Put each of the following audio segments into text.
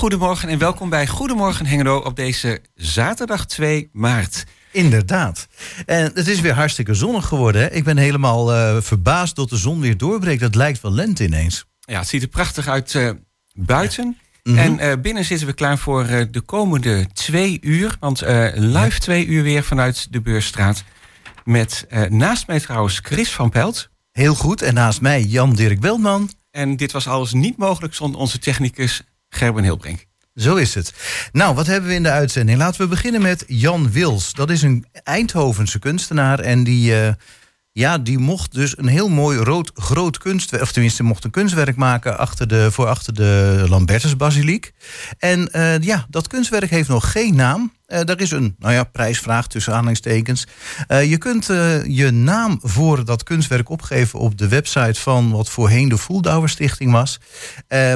goedemorgen en welkom bij Goedemorgen Hengelo op deze zaterdag 2 maart. Inderdaad. En het is weer hartstikke zonnig geworden. Hè? Ik ben helemaal uh, verbaasd dat de zon weer doorbreekt. Dat lijkt wel lente ineens. Ja, het ziet er prachtig uit uh, buiten. Ja. En uh, binnen zitten we klaar voor de komende twee uur. Want live twee uur weer vanuit de Beursstraat. Met naast mij trouwens Chris van Pelt. Heel goed. En naast mij Jan-Dirk Beltman. En dit was alles niet mogelijk zonder onze technicus Gerben Hilbrink. Zo is het. Nou, wat hebben we in de uitzending? Laten we beginnen met Jan Wils. Dat is een Eindhovense kunstenaar en die, uh, ja, die mocht dus een heel mooi rood groot kunstwerk, of tenminste mocht een kunstwerk maken achter de, voor achter de Lambertusbasiliek. En uh, ja, dat kunstwerk heeft nog geen naam. Uh, er is een nou ja, prijsvraag tussen aanhalingstekens. Uh, je kunt uh, je naam voor dat kunstwerk opgeven op de website van wat voorheen de Voeldouwer Stichting was.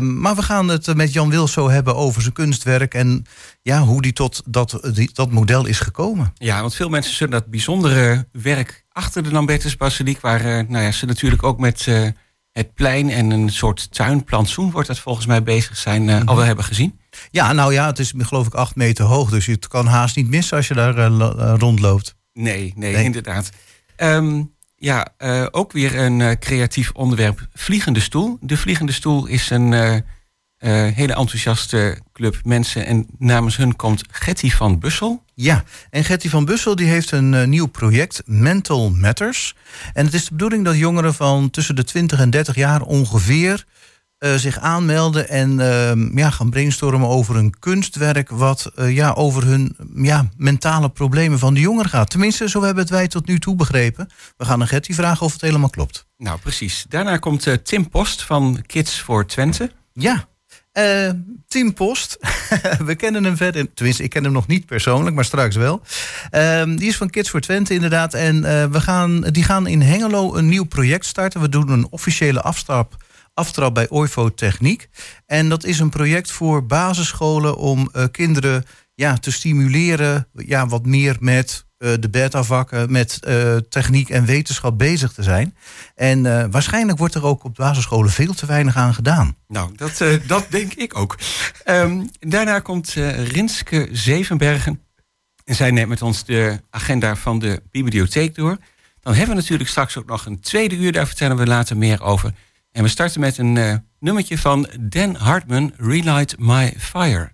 maar we gaan het met Jan Wilso hebben over zijn kunstwerk en ja, hoe die tot dat, die, dat model is gekomen. Ja, want veel mensen zullen dat bijzondere werk achter de Lambertus Basiliek, waar nou ja, ze natuurlijk ook met het plein en een soort tuinplantsoen wordt dat volgens mij bezig zijn, mm -hmm. al wel hebben gezien. Ja, nou ja, het is geloof ik acht meter hoog. Dus je kan haast niet missen als je daar uh, rondloopt. Nee, nee, nee. inderdaad. Um, ja, uh, ook weer een uh, creatief onderwerp. Vliegende stoel. De Vliegende Stoel is een hele enthousiaste club mensen. En namens hun komt Getty van Bussel. Ja, en Getty van Bussel die heeft een nieuw project, Mental Matters. En het is de bedoeling dat jongeren van tussen de 20 en 30 jaar ongeveer uh, zich aanmelden en uh, ja, gaan brainstormen over een kunstwerk wat uh, ja, over hun ja, mentale problemen van de jongeren gaat. Tenminste, zo hebben het wij tot nu toe begrepen. We gaan aan Gertie vragen of het helemaal klopt. Nou, precies. Daarna komt uh, Tim Post van Kids voor Twente. Ja, Tim Post, we kennen hem verder. Tenminste, ik ken hem nog niet persoonlijk, maar straks wel. Uh, die is van Kids for Twente inderdaad. En we gaan, die gaan in Hengelo een nieuw project starten. We doen een officiële afstap aftrap bij OIVO Techniek. En dat is een project voor basisscholen om uh, kinderen ja, te stimuleren ja, wat meer met uh, de beta-vakken, met uh, techniek en wetenschap bezig te zijn. En waarschijnlijk wordt er ook op basisscholen veel te weinig aan gedaan. Nou, dat, dat denk ik ook. Um, daarna komt Rinske Zevenbergen. En zij neemt met ons de agenda van de bibliotheek door. Dan hebben we natuurlijk straks ook nog een tweede uur. Daar vertellen we later meer over. En we starten met een uh, nummertje van Dan Hartman, Relight My Fire.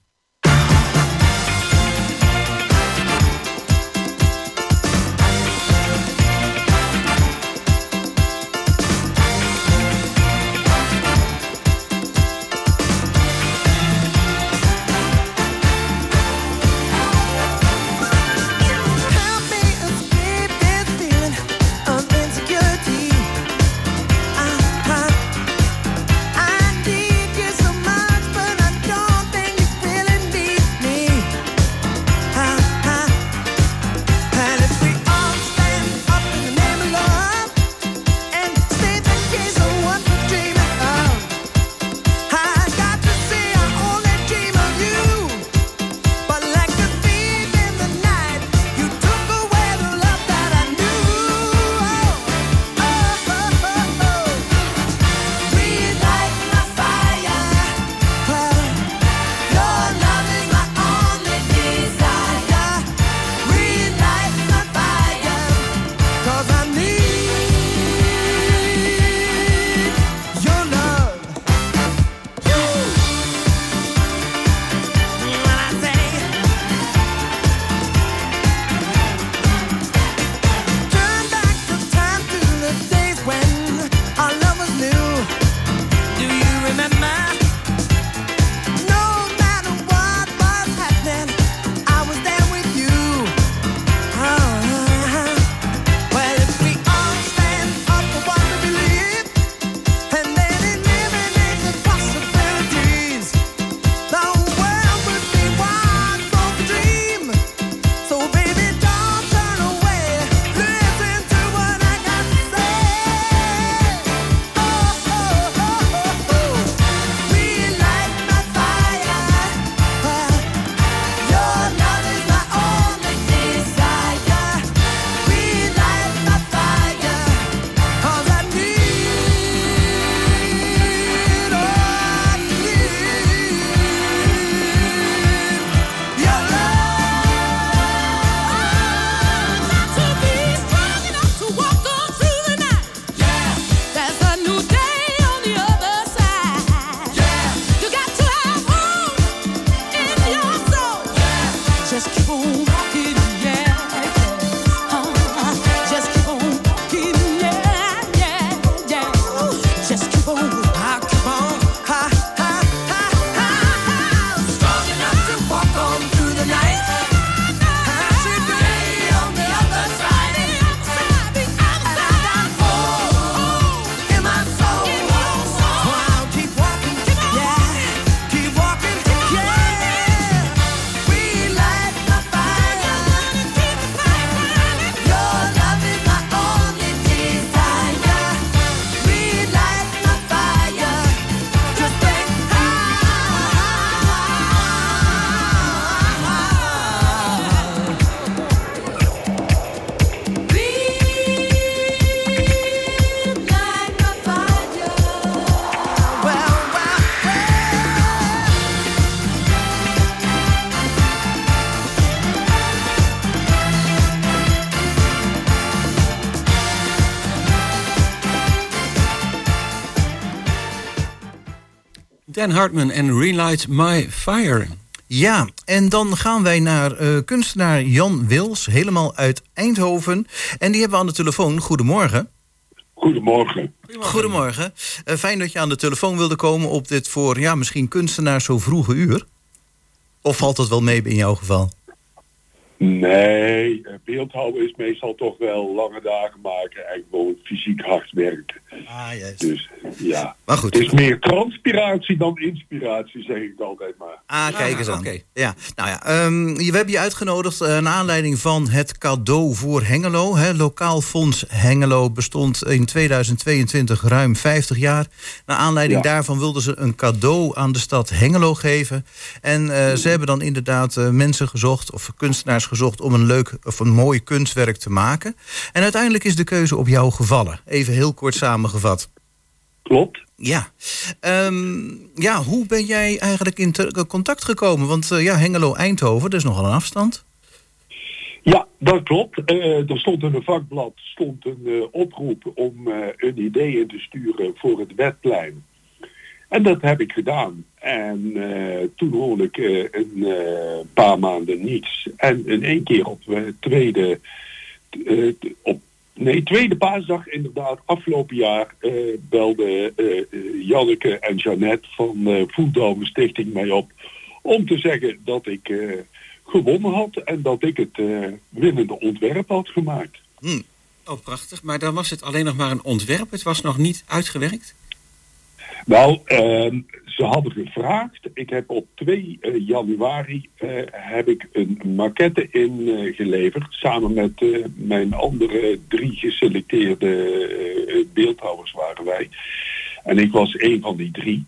Dan Hartman en Relight My Fire. Ja, en dan gaan wij naar uh, kunstenaar Jan Wils, helemaal uit Eindhoven. En die hebben we aan de telefoon. Goedemorgen. Goedemorgen. Goedemorgen. Uh, fijn dat je aan de telefoon wilde komen op dit voor ja, misschien kunstenaar zo vroege uur. Of valt dat wel mee in jouw geval? Nee, beeldhouden is meestal toch wel lange dagen maken en gewoon fysiek hard werken. Ah, juist. Dus ja. Maar goed. Het is meer transpiratie dan inspiratie, zeg ik altijd maar. Ah, kijk eens aan. Ja. Nou ja, um, we hebben je uitgenodigd uh, naar aanleiding van het cadeau voor Hengelo. Hè. Lokaal Fonds Hengelo bestond in 2022 ruim 50 jaar. Naar aanleiding daarvan wilden ze een cadeau aan de stad Hengelo geven. En uh, ze hebben dan inderdaad uh, mensen gezocht, of kunstenaars gezocht... om een leuk of een mooi kunstwerk te maken. En uiteindelijk is de keuze op jou gevallen. Even heel kort samengevat. Klopt. Ja. Um, ja, hoe ben jij eigenlijk in contact gekomen? Want uh, ja, Hengelo-Eindhoven, dat is nogal een afstand. Ja, dat klopt. Uh, er stond in een vakblad stond een uh, oproep om een idee in te sturen voor het wetplein. En dat heb ik gedaan. En toen hoorde ik een paar maanden niets. En in één keer op tweede, op Nee, tweede paasdag inderdaad, afgelopen jaar belden Janneke en Jeannette van Voetdome Stichting mij op om te zeggen dat ik gewonnen had en dat ik het winnende ontwerp had gemaakt. Hmm. Oh, prachtig. Maar dan was het alleen nog maar een ontwerp, het was nog niet uitgewerkt? Nou, ze hadden gevraagd. Ik heb op 2 uh, januari uh, heb ik een maquette ingeleverd. Samen met eh, mijn andere drie geselecteerde beeldhouwers waren wij. En ik was een van die drie.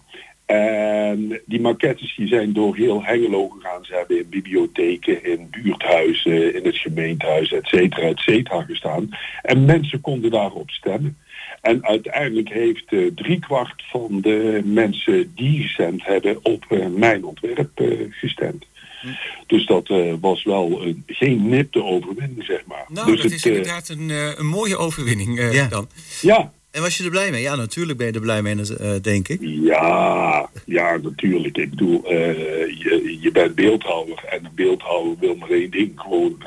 En die maquettes die zijn door heel Hengelo gegaan. Ze hebben in bibliotheken, in buurthuizen, in het gemeentehuis, et cetera, et cetera gestaan. En mensen konden daarop stemmen. En uiteindelijk heeft uh, driekwart van de mensen die gestemd hebben op uh, mijn ontwerp uh, gestemd. Hm. Dus dat was wel een, geen nipte overwinning, zeg maar. Nou, dus dat het, is inderdaad een, een mooie overwinning ja. dan. Ja. En was je er blij mee? Ja, natuurlijk ben je er blij mee, denk ik. Ja, ja, natuurlijk. Ik bedoel, je, je bent beeldhouwer en een beeldhouwer wil maar één ding. Gewoon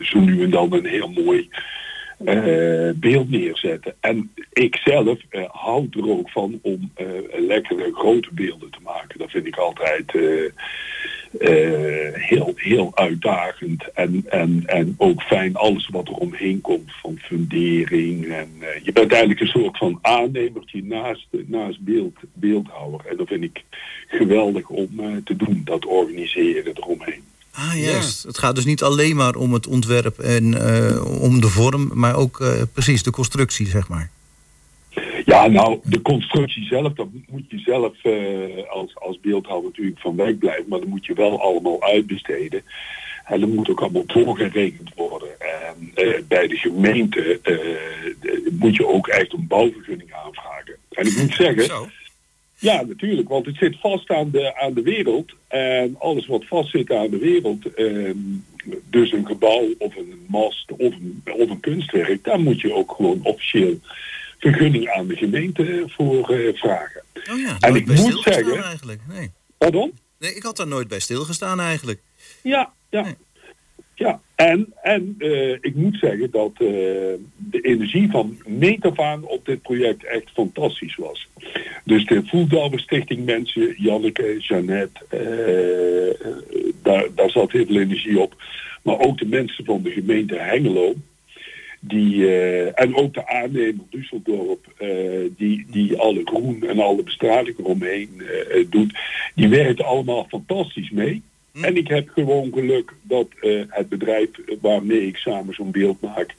zo nu en dan een heel mooi uh, beeld neerzetten. En ik zelf uh, houd er ook van om uh, lekkere grote beelden te maken. Dat vind ik altijd heel, heel uitdagend. En, en, en ook fijn alles wat er omheen komt van fundering. En, je bent eigenlijk een soort van aannemertje naast, naast beeld, beeldhouwer. En dat vind ik geweldig om te doen, dat organiseren eromheen. Ah, juist. Ja. Het gaat dus niet alleen maar om het ontwerp en uh, om de vorm, maar ook uh, precies de constructie, zeg maar. Ja, nou, de constructie zelf, dat moet je zelf uh, als, als beeldhouwer natuurlijk van weg blijven, maar dat moet je wel allemaal uitbesteden. En dat moet ook allemaal doorgerekend worden. En bij de gemeente moet je ook echt een bouwvergunning aanvragen. En ik moet zeggen, Zo. Ja, natuurlijk, want het zit vast aan de, aan de wereld. En alles wat vast zit aan de wereld, eh, dus een gebouw of een mast of een, of een kunstwerk, daar moet je ook gewoon officieel vergunning aan de gemeente voor uh, vragen. Oh ja, en ik moet zeggen. Eigenlijk. Nee. Pardon? Nee, ik had daar nooit bij stilgestaan eigenlijk. Ja, ja. Nee. Ja, en, en uh, ik moet zeggen dat uh, de energie van meet af aan op dit project echt fantastisch was. Dus de Voeldalbe Stichting mensen, Janneke, Jeannette, uh, daar, daar zat heel veel energie op. Maar ook de mensen van de gemeente Hengelo, die, en ook de aannemer Düsseldorp, die, die alle groen en alle bestraling eromheen doet, die werken allemaal fantastisch mee. En ik heb gewoon geluk dat het bedrijf waarmee ik samen zo'n beeld maak...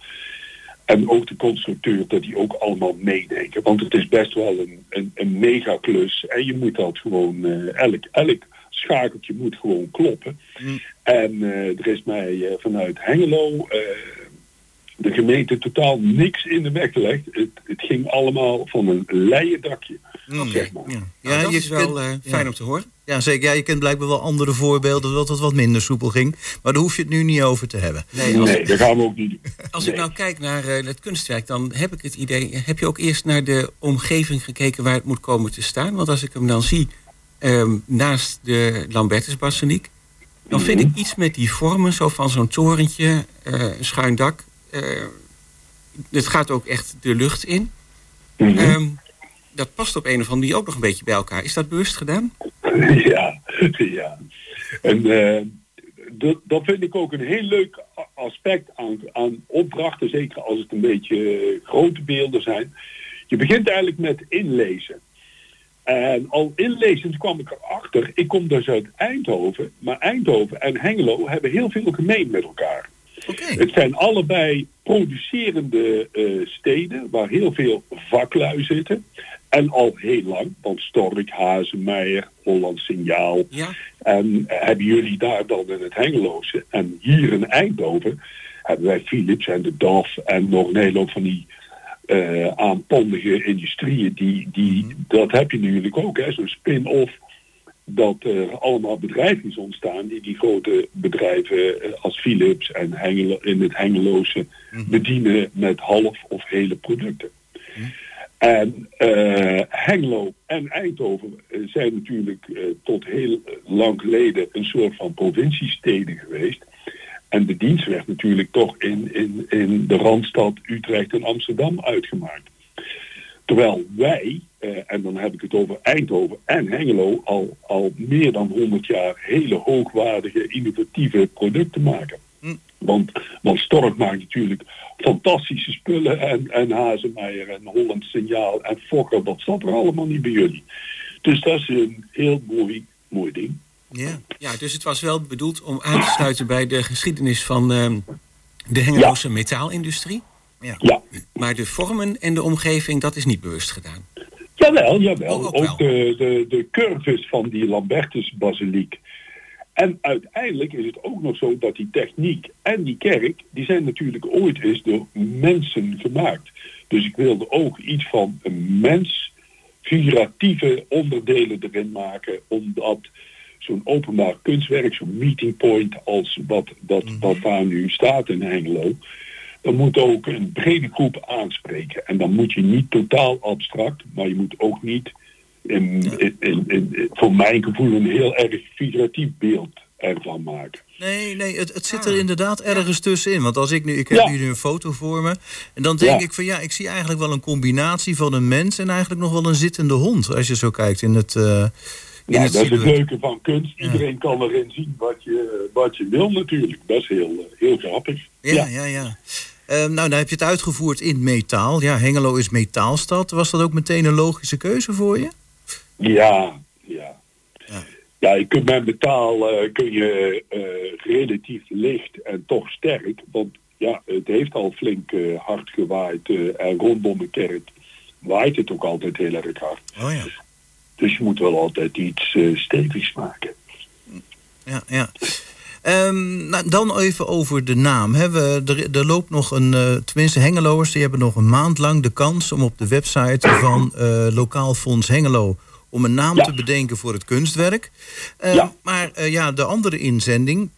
en ook de constructeur, dat die ook allemaal meedenken. Want het is best wel een, een, een mega klus. En je moet dat gewoon... Uh, elk, elk schakeltje moet gewoon kloppen. Mm. En uh, er is mij vanuit Hengelo... de gemeente totaal niks in de weg gelegd. Het, het ging allemaal van een leien dakje. Mm. Zeg maar. Ja, ja dat is wel kunt, fijn ja. om te horen. Ja, zeker. Ja, je kent blijkbaar wel andere voorbeelden dat het wat minder soepel ging. Maar daar hoef je het nu niet over te hebben. Nee, nee dat gaan we ook niet doen. Als nee. ik nou kijk naar uh, het kunstwerk, dan heb ik het idee... heb je ook eerst naar de omgeving gekeken waar het moet komen te staan? Want als ik hem dan zie, ehm, naast de Lambertus-basiliek. Dan vind ik iets met die vormen, zo van zo'n torentje, eh, een schuin dak. Eh, het gaat ook echt de lucht in. Mhm. Ehm, dat past op een of andere manier ook nog een beetje bij elkaar. Is dat bewust gedaan? ja, ja. En eh, dat, dat vind ik ook een heel leuk aspect aan, aan opdrachten, zeker als het een beetje eh, grote beelden zijn. Je begint eigenlijk met inlezen. En al inlezend kwam ik erachter, ik kom dus uit Eindhoven, maar Eindhoven en Hengelo hebben heel veel gemeen met elkaar. Het zijn allebei producerende eh, steden waar heel veel vaklui zitten. En al heel lang, want Stork, Hazenmeijer, Holland Signaal. Ja. En hebben jullie daar dan in het Hengeloze. En hier in Eindhoven hebben wij Philips en de DAF en nog een hele hoop van die eh aanpandige industrieën. Die, die, Dat heb je natuurlijk ook, zo'n spin-off dat er allemaal bedrijven is ontstaan die die grote bedrijven eh, als Philips en Hengelo, in het Hengeloze bedienen met half of hele producten. En eh, Hengelo en Eindhoven eh, zijn natuurlijk tot heel lang geleden een soort van provinciesteden geweest. En de dienst werd natuurlijk toch in, in, in de Randstad, Utrecht en Amsterdam uitgemaakt. Terwijl wij, eh, en dan heb ik het over Eindhoven en Hengelo, al, al meer dan 100 jaar hele hoogwaardige, innovatieve producten maken. Want, want Stork maakt natuurlijk fantastische spullen en, en Hazemeyer en Holland Signaal en Fokker, dat zat er allemaal niet bij jullie. Dus dat is een heel mooi, mooi ding. Ja. Ja, dus het was wel bedoeld om aan te sluiten bij de geschiedenis van ehm, de Hengeloze metaalindustrie. Ja, Maar de vormen en de omgeving, dat is niet bewust gedaan. Jawel, jawel. Oh, ook ook de, de, de curves van die Lambertus-basiliek. En uiteindelijk is het ook nog zo dat die techniek en die kerk, die zijn natuurlijk ooit eens door mensen gemaakt. Dus ik wilde ook iets van een mens, figuratieve onderdelen erin maken, omdat zo'n openbaar kunstwerk, zo'n meeting point als wat, dat, wat daar nu staat in Hengelo, dan moet ook een brede groep aanspreken. En dan moet je niet totaal abstract, maar je moet ook niet in, in, in, in- voor mijn gevoel een heel erg figuratief beeld ervan maken. Nee, nee, het, het zit Ah. er inderdaad ergens tussenin. Want als ik nu, ik heb Ja. hier nu een foto voor me. En dan denk Ja. ik van ja, ik zie eigenlijk wel een combinatie van een mens en eigenlijk nog wel een zittende hond. Als je zo kijkt in het. eh Ja, dat is het leuke van kunst. Iedereen kan erin zien wat je, wat je wil natuurlijk. Dat is heel, eh, heel grappig. Ja, ja, ja. Ehm, nou, dan heb je het uitgevoerd in metaal. Ja, Hengelo is metaalstad. Was dat ook meteen een logische keuze voor je? Ja, ja. Ja. Ja, je kunt met metaal eh, kun je eh, relatief licht en toch sterk. Want ja, het heeft al flink hard gewaaid. en rondom de kerk waait het ook altijd heel erg hard. Oh ja. Dus je moet wel altijd iets eh, stevigs maken. ja, ja. Ehm, nou, dan even over de naam. We, er, er loopt nog een, eh, tenminste Hengeloers, die hebben nog een maand lang de kans om op de website van eh, Lokaal Fonds Hengelo om een naam Ja. te bedenken voor het kunstwerk. Eh, Ja. Maar ja, de andere inzending,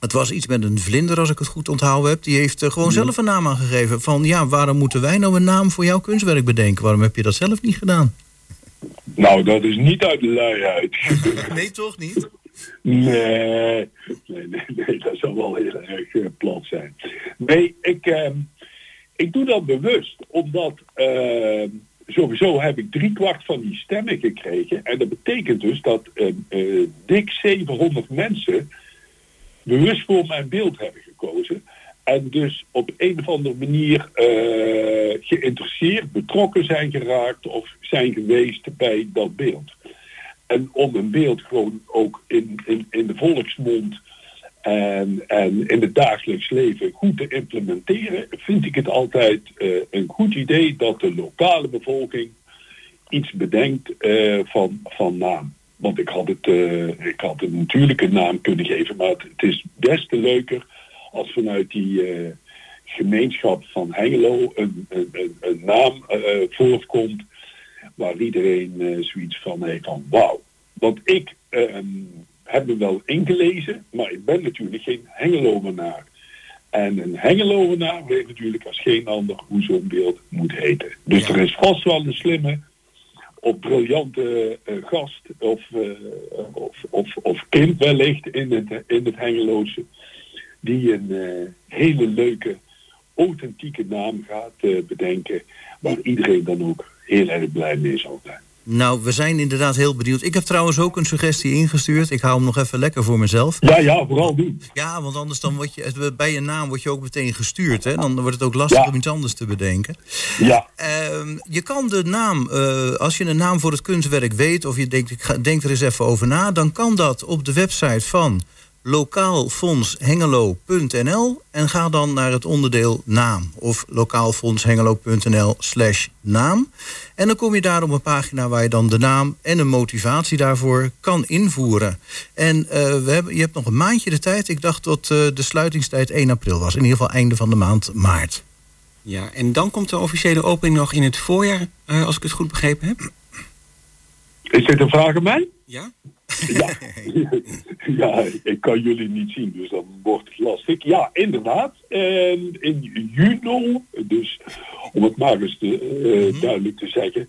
het was iets met een vlinder als ik het goed onthouden heb, die heeft gewoon zelf een naam aangegeven. Van ja, waarom moeten wij nou een naam voor jouw kunstwerk bedenken? Waarom heb je dat zelf niet gedaan? Nou, dat is niet uit de luiheid. Nee, toch niet? Nee, nee, nee, nee, dat zou wel heel erg eh, plat zijn. Nee, ik, ehm, ik doe dat bewust, omdat ehm, sowieso heb ik driekwart van die stemmen gekregen. En dat betekent dus dat ehm, eh, dik 700 mensen bewust voor mijn beeld hebben gekozen. En dus op een of andere manier eh, geïnteresseerd, betrokken zijn geraakt of zijn geweest bij dat beeld. En om een beeld gewoon ook in, in, in de volksmond en, en in het dagelijks leven goed te implementeren, vind ik het altijd eh, een goed idee dat de lokale bevolking iets bedenkt eh, van, van naam. Want ik had, het, ik had het natuurlijk een naam kunnen geven, maar het, het is des te leuker als vanuit die eh, gemeenschap van Hengelo een, een, een, een naam eh, voortkomt waar iedereen eh, zoiets van heeft van wauw. Want ik ehm, heb me wel ingelezen, maar ik ben natuurlijk geen Hengelovenaar. En een Hengelovenaar weet natuurlijk als geen ander hoe zo'n beeld moet heten. Dus Ja. er is vast wel een slimme of briljante eh, gast of, eh, of, of, of kind wellicht in het, in het Hengeloze. Die een eh, hele leuke, authentieke naam gaat bedenken. Waar iedereen dan ook heel erg blij mee zal zijn. Nou, we zijn inderdaad heel benieuwd. Ik heb trouwens ook een suggestie ingestuurd. Ik hou hem nog even lekker voor mezelf. Ja, ja, vooral doen. Ja, want anders dan word je bij je naam word je ook meteen gestuurd. Hè? Dan wordt het ook lastig om iets anders te bedenken. Ja. Uh, je kan de naam, uh, als je een naam voor het kunstwerk weet, of je denkt, ik ga, denk er eens even over na, dan kan dat op de website van lokaalfondshengelo.nl en ga dan naar het onderdeel naam of lokaalfondshengelo.nl slash naam. En dan kom je daar op een pagina waar je dan de naam en een motivatie daarvoor kan invoeren. En uh, we hebben, je hebt nog een maandje de tijd. Ik dacht dat uh, de sluitingstijd 1 april was. In ieder geval einde van de maand maart. Ja, en dan komt de officiële opening nog in het voorjaar, uh, als ik het goed begrepen heb. Is dit een vraag aan mij? Ja. Ja. ja, ik kan jullie niet zien, dus dan wordt het lastig. Ja, inderdaad. En in juni, dus om het maar eens te, uh, duidelijk te zeggen,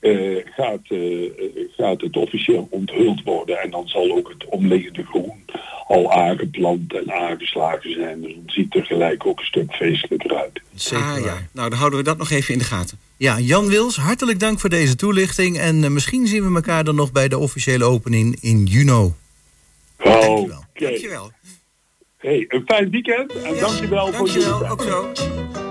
uh, gaat, uh, gaat het officieel onthuld worden. En dan zal ook het omliggende groen al aangeplant en aangeslagen zijn. Dus het ziet er gelijk ook een stuk feestelijker uit. Zeker ah, ja. Nou, dan houden we dat nog even in de gaten. Ja, Jan Wils, hartelijk dank voor deze toelichting. En misschien zien we elkaar dan nog bij de officiële opening in juni. Oh, dankjewel. Okay. Dankjewel. Hey, een fijn weekend en yes. dankjewel, dankjewel voor jullie tijd. ook zo.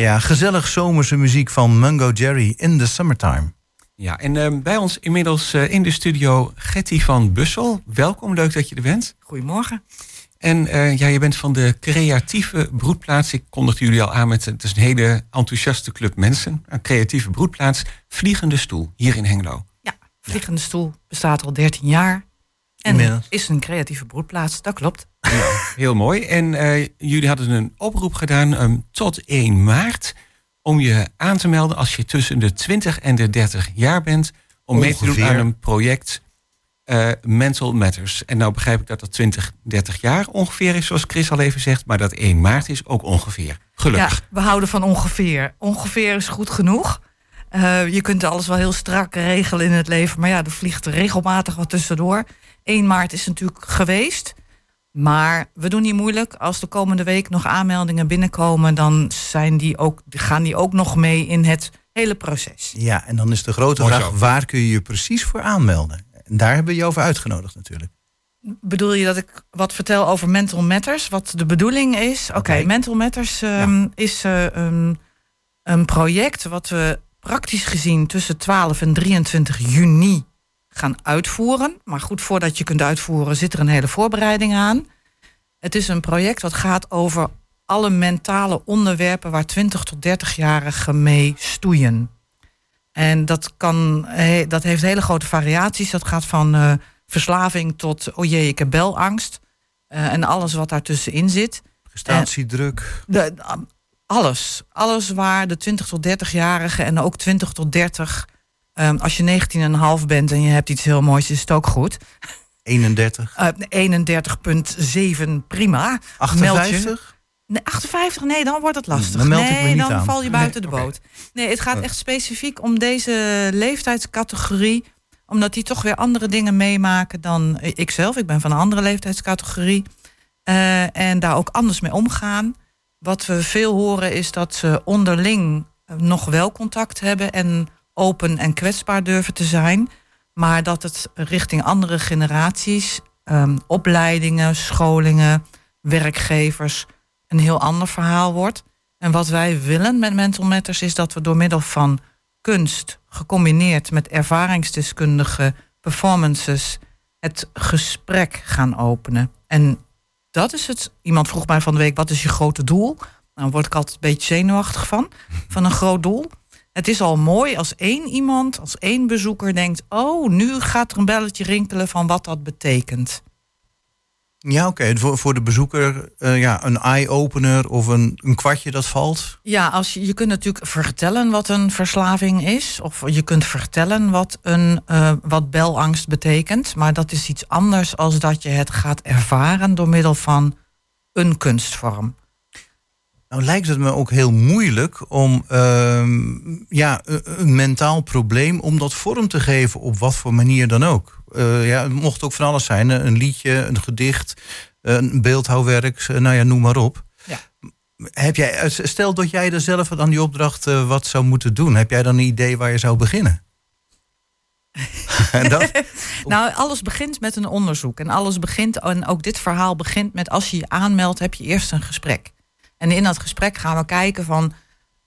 Ja, gezellig zomerse muziek van Mungo Jerry in the summertime. Ja, en ehm, bij ons inmiddels eh, in de studio Getty van Bussel. Welkom, leuk dat je er bent. Goedemorgen. En uh, ja, je bent van de creatieve broedplaats. Ik kondigde jullie al aan met, het is een hele enthousiaste club mensen. Een creatieve broedplaats, Vliegende Stoel, hier in Hengelo. Ja, Vliegende Stoel bestaat al 13 jaar. En Inmiddels. is een creatieve broedplaats, dat klopt. Ja, heel mooi. En uh, jullie hadden een oproep gedaan um, tot 1 maart om je aan te melden als je tussen de 20 en de 30 jaar bent. Om Ongeveer. mee te doen aan een project uh, Mental Matters. En nou begrijp ik dat dat 20, 30 jaar ongeveer is, zoals Chris al even zegt. Maar dat 1 maart is ook ongeveer. Gelukkig. Ja, we houden van ongeveer. Ongeveer is goed genoeg. Uh, je kunt alles wel heel strak regelen in het leven. Maar ja, er vliegt er regelmatig wat tussendoor. 1 maart is natuurlijk geweest. Maar we doen niet moeilijk. Als de komende week nog aanmeldingen binnenkomen, dan zijn die ook, gaan die ook nog mee in het hele proces. Ja, en dan is de grote vraag: waar kun je je precies voor aanmelden? En daar hebben we je over uitgenodigd natuurlijk. Bedoel je dat ik wat vertel over Mental Matters? Wat de bedoeling is? Oké, okay, Mental Matters um, is uh, um, een project wat we praktisch gezien tussen 12 en 23 juni gaan uitvoeren. Maar goed, voordat je kunt uitvoeren zit er een hele voorbereiding aan. Het is een project wat gaat over alle mentale onderwerpen waar 20 tot 30-jarigen mee stoeien. En dat, kan, dat heeft hele grote variaties. Dat gaat van uh, verslaving tot, oh jee, ik heb belangst. Uh, en alles wat daartussenin zit. Prestatiedruk. De, alles. Alles waar de 20 tot 30-jarigen en ook 20 tot 30 Um, als je 19,5 bent en je hebt iets heel moois, is het ook goed. 31? Uh, 31,7, prima. 58? Nee, 58, nee, dan wordt het lastig. Dan meld nee, dan aan. val je buiten nee, de boot. Okay. Nee, het gaat echt specifiek om deze leeftijdscategorie. Omdat die toch weer andere dingen meemaken dan ikzelf. Ik ben van een andere leeftijdscategorie. Uh, en daar ook anders mee omgaan. Wat we veel horen is dat ze onderling nog wel contact hebben. En open en kwetsbaar durven te zijn. Maar dat het richting andere generaties, um, opleidingen, scholingen, werkgevers, een heel ander verhaal wordt. En wat wij willen met Mental Matters is dat we door middel van kunst, gecombineerd met ervaringsdeskundige performances, het gesprek gaan openen. En dat is het. Iemand vroeg mij van de week: wat is je grote doel? Nou, daar word ik altijd een beetje zenuwachtig van, van een groot doel. Het is al mooi als één iemand, als één bezoeker denkt: Oh, nu gaat er een belletje rinkelen van wat dat betekent. Ja, oké. Voor, voor de bezoeker uh, ja, een eye-opener of een, een kwartje dat valt? Ja, als je, je kunt natuurlijk vertellen wat een verslaving is. Of je kunt vertellen wat, een, uh, wat belangst betekent. Maar dat is iets anders als dat je het gaat ervaren door middel van een kunstvorm. Nou lijkt het me ook heel moeilijk om uh, ja, een mentaal probleem om dat vorm te geven op wat voor manier dan ook. Uh, ja, het mocht ook van alles zijn. Een liedje, een gedicht, een beeldhouwwerk, nou ja, noem maar op. Ja. Heb jij, eh, stel dat jij er zelf aan die opdracht uh, wat zou moeten doen. Heb jij dan een idee waar je zou beginnen? dat... nou, alles begint met een onderzoek. En alles begint, en ook dit verhaal begint met als je je aanmeldt, heb je eerst een gesprek. En in dat gesprek gaan we kijken van.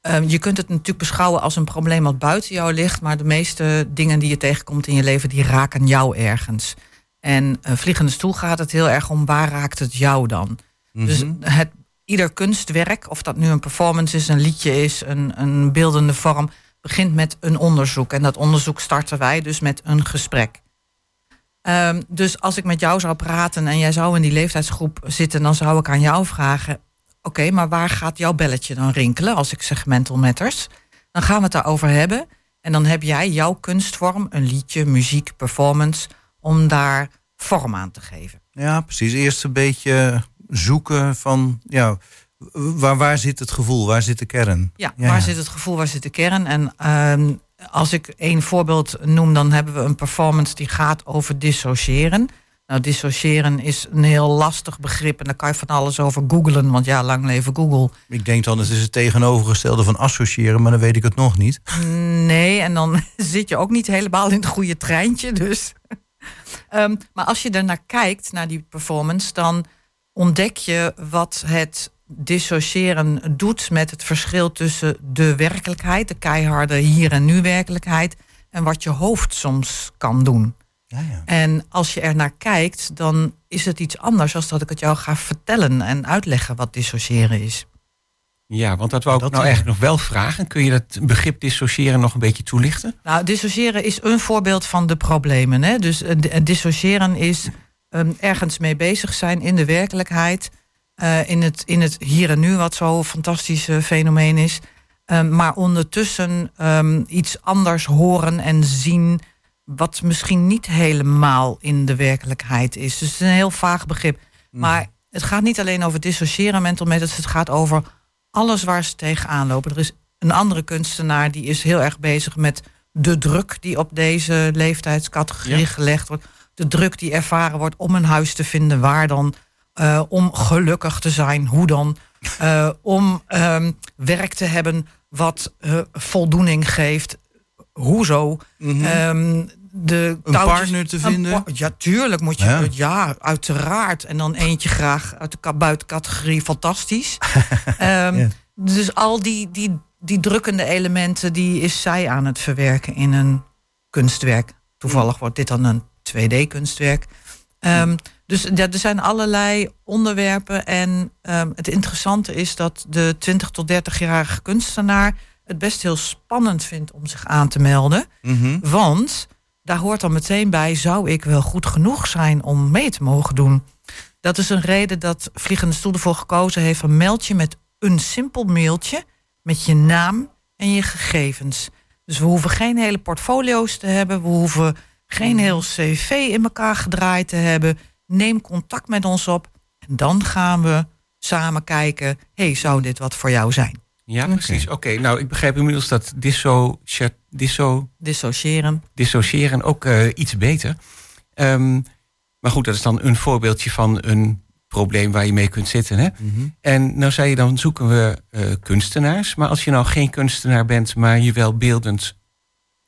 Uh, je kunt het natuurlijk beschouwen als een probleem wat buiten jou ligt, maar de meeste dingen die je tegenkomt in je leven, die raken jou ergens. En uh, Vliegende Stoel gaat het heel erg om waar raakt het jou dan? Dus mhm. het, ieder kunstwerk, of dat nu een performance is, een liedje is, een, een beeldende vorm, begint met een onderzoek. En dat onderzoek starten wij dus met een gesprek. Um, dus als ik met jou zou praten en jij zou in die leeftijdsgroep zitten, dan zou ik aan jou vragen: Oké, maar waar gaat jouw belletje dan rinkelen als ik zeg mental matters? Dan gaan we het daarover hebben. En dan heb jij jouw kunstvorm, een liedje, muziek, performance, om daar vorm aan te geven. Ja, precies. Eerst een beetje zoeken van, ja, waar, waar zit het gevoel, waar zit de kern? Ja, waar zit het gevoel, waar zit de kern? En uh, als ik één voorbeeld noem, dan hebben we een performance die gaat over dissociëren. Nou, dissociëren is een heel lastig begrip en daar kan je van alles over googlen, want ja, lang leven Google. Ik denk dan, het is het tegenovergestelde van associëren, maar dan weet ik het nog niet. Nee, en dan zit je ook niet helemaal in het goede treintje, dus. um, maar als je er naar kijkt, naar die performance, dan ontdek je wat het dissociëren doet met het verschil tussen de werkelijkheid, de keiharde hier en nu werkelijkheid, en wat je hoofd soms kan doen. Ja, ja. En als je er naar kijkt, dan is het iets anders dan dat ik het jou ga vertellen en uitleggen wat dissociëren is. Ja, want dat wou ik dat nou eigenlijk nog wel vragen. Kun je dat begrip dissociëren nog een beetje toelichten? Nou, dissociëren is een voorbeeld van de problemen. Hè? Dus uh, dissociëren is ehm, ergens mee bezig zijn in de werkelijkheid. Uh, in, het, in het hier en nu, wat zo'n fantastisch fenomeen is. Um, maar ondertussen um, iets anders horen en zien. Wat misschien niet helemaal in de werkelijkheid is. Dus het is een heel vaag begrip. Mm. Maar het gaat niet alleen over dissociëren mental methods. Het gaat over alles waar ze tegenaan lopen. Er is een andere kunstenaar die is heel erg bezig met de druk die op deze leeftijdscategorie gelegd wordt. De druk die ervaren wordt om een huis te vinden, waar dan, uh, om gelukkig te zijn, hoe dan, uh, om um, werk te hebben wat uh, voldoening geeft, hoezo. Mm -hmm. um, de een partner te vinden? ja, tuurlijk moet je. Ja. ja. uiteraard. En dan eentje graag uit de buitencategorie fantastisch. um, ja. Dus al die, die, die drukkende elementen, die is zij aan het verwerken in een kunstwerk. Toevallig wordt dit dan een 2D-kunstwerk. Um, dus ja, er zijn allerlei onderwerpen. En um, het interessante is dat de 20 tot 30-jarige kunstenaar het best heel spannend vindt om zich aan te melden. Mm -hmm. Want daar hoort dan meteen bij, zou ik wel goed genoeg zijn om mee te mogen doen? Dat is een reden dat Vliegende Stoel ervoor gekozen heeft van meld je met een simpel mailtje met je naam en je gegevens. Dus we hoeven geen hele portfolio's te hebben, we hoeven geen heel cv in elkaar gedraaid te hebben. Neem contact met ons op en dan gaan we samen kijken, hey, zou dit wat voor jou zijn? Ja, precies. Oké, nou ik begrijp inmiddels dat disso, disso, dissociëren. dissociëren ook uh, iets beter. Um, maar goed, dat is dan een voorbeeldje van een probleem waar je mee kunt zitten. Hè? Mm -hmm. En nou zei je dan zoeken we uh, kunstenaars. Maar als je nou geen kunstenaar bent, maar je wel beeldend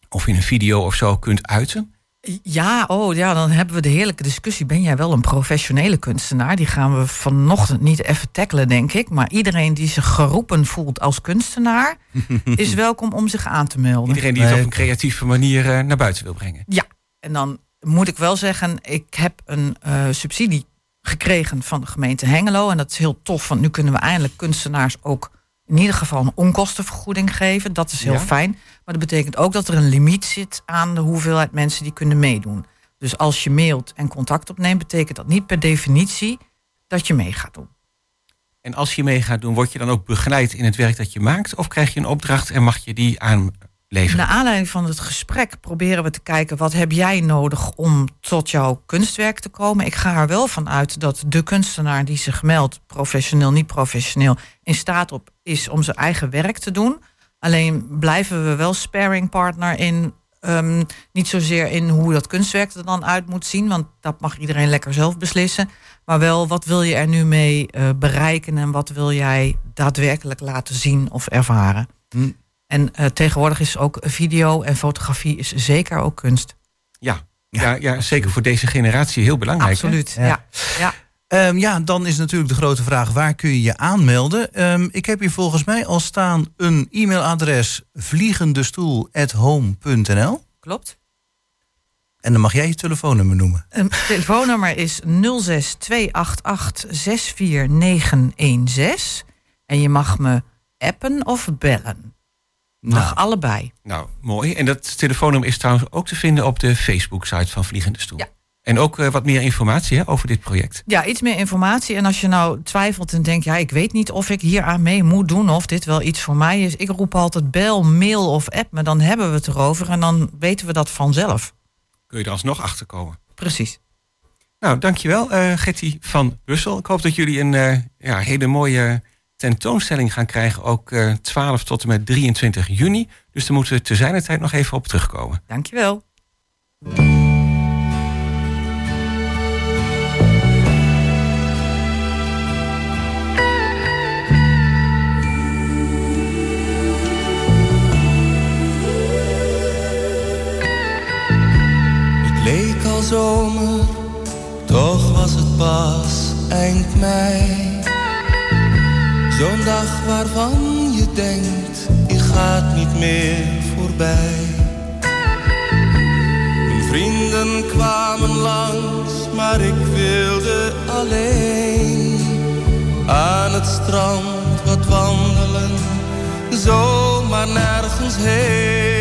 of in een video of zo kunt uiten. Ja, oh ja, dan hebben we de heerlijke discussie. Ben jij wel een professionele kunstenaar? Die gaan we vanochtend niet even tackelen, denk ik. Maar iedereen die zich geroepen voelt als kunstenaar, is welkom om zich aan te melden. Iedereen die het op een creatieve manier uh, naar buiten wil brengen. Ja, en dan moet ik wel zeggen, ik heb een uh, subsidie gekregen van de gemeente Hengelo. En dat is heel tof, want nu kunnen we eindelijk kunstenaars ook in ieder geval een onkostenvergoeding geven. Dat is heel ja. fijn. Maar dat betekent ook dat er een limiet zit aan de hoeveelheid mensen die kunnen meedoen. Dus als je mailt en contact opneemt, betekent dat niet per definitie dat je mee gaat doen. En als je mee gaat doen, word je dan ook begeleid in het werk dat je maakt? Of krijg je een opdracht en mag je die aanleveren? Naar aanleiding van het gesprek proberen we te kijken... wat heb jij nodig om tot jouw kunstwerk te komen? Ik ga er wel van uit dat de kunstenaar die zich meldt... professioneel, niet professioneel, in staat op is om zijn eigen werk te doen... Alleen blijven we wel sparringpartner in. Um, niet zozeer in hoe dat kunstwerk er dan uit moet zien, want dat mag iedereen lekker zelf beslissen. Maar wel, wat wil je er nu mee uh, bereiken en wat wil jij daadwerkelijk laten zien of ervaren? Hm. En uh, tegenwoordig is ook video en fotografie is zeker ook kunst. Ja, ja, ja, zeker voor deze generatie heel belangrijk. Absoluut, ja. ja. ja. Um, ja, dan is natuurlijk de grote vraag: waar kun je je aanmelden? Um, ik heb hier volgens mij al staan een e-mailadres: vliegendestoel.home.nl. Klopt. En dan mag jij je telefoonnummer noemen. Een telefoonnummer is 06 En je mag me appen of bellen. Nou, allebei. Nou, mooi. En dat telefoonnummer is trouwens ook te vinden op de Facebook-site van Vliegende Stoel. Ja. En ook uh, wat meer informatie hè, over dit project. Ja, iets meer informatie. En als je nou twijfelt en denkt, ja, ik weet niet of ik hier aan mee moet doen of dit wel iets voor mij is. Ik roep altijd bel, mail of app me, dan hebben we het erover en dan weten we dat vanzelf. Kun je er alsnog achter komen. Precies. Nou, dankjewel uh, Getty van Bussel. Ik hoop dat jullie een uh, ja, hele mooie tentoonstelling gaan krijgen, ook uh, 12 tot en met 23 juni. Dus daar moeten we te zijner tijd nog even op terugkomen. Dankjewel. zomer, toch was het pas eind mei. Zo'n dag waarvan je denkt, je gaat niet meer voorbij. Mijn vrienden kwamen langs, maar ik wilde alleen aan het strand wat wandelen, zomaar nergens heen.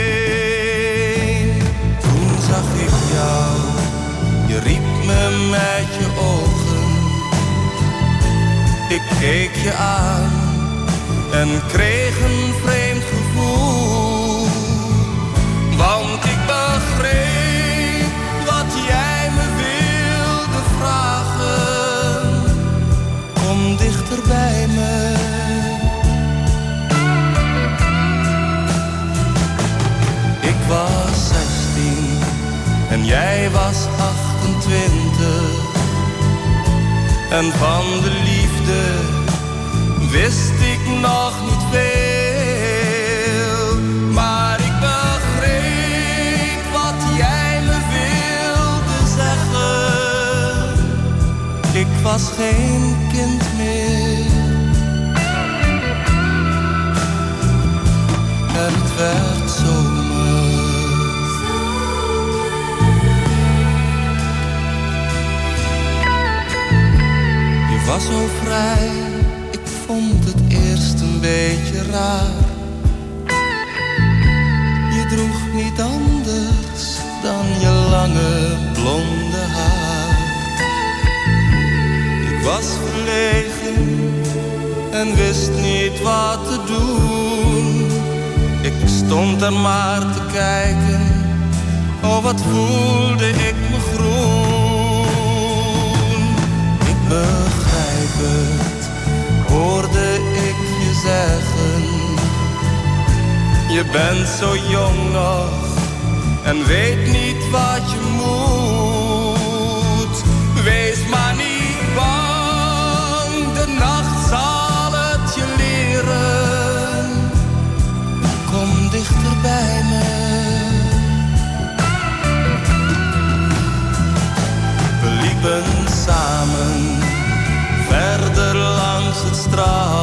Toen zag ik jou, je riep me met je ogen ik keek je aan en kreeg een vreemd gevoel. Want ik begreep wat jij me wilde vragen. Kom dichter bij me. Ik was zestien en jij was 28 en van de liefde wist ik nog niet veel. Maar ik begreep wat jij me wilde zeggen. Ik was geen kind meer. Was zo vrij, ik vond het eerst een beetje raar. Je droeg niet anders dan je lange blonde haar. Ik was verlegen en wist niet wat te doen. Ik stond er maar te kijken, oh wat voelde ik me groen. Ik hoorde ik je zeggen. Je bent zo jong nog en weet niet wat je langs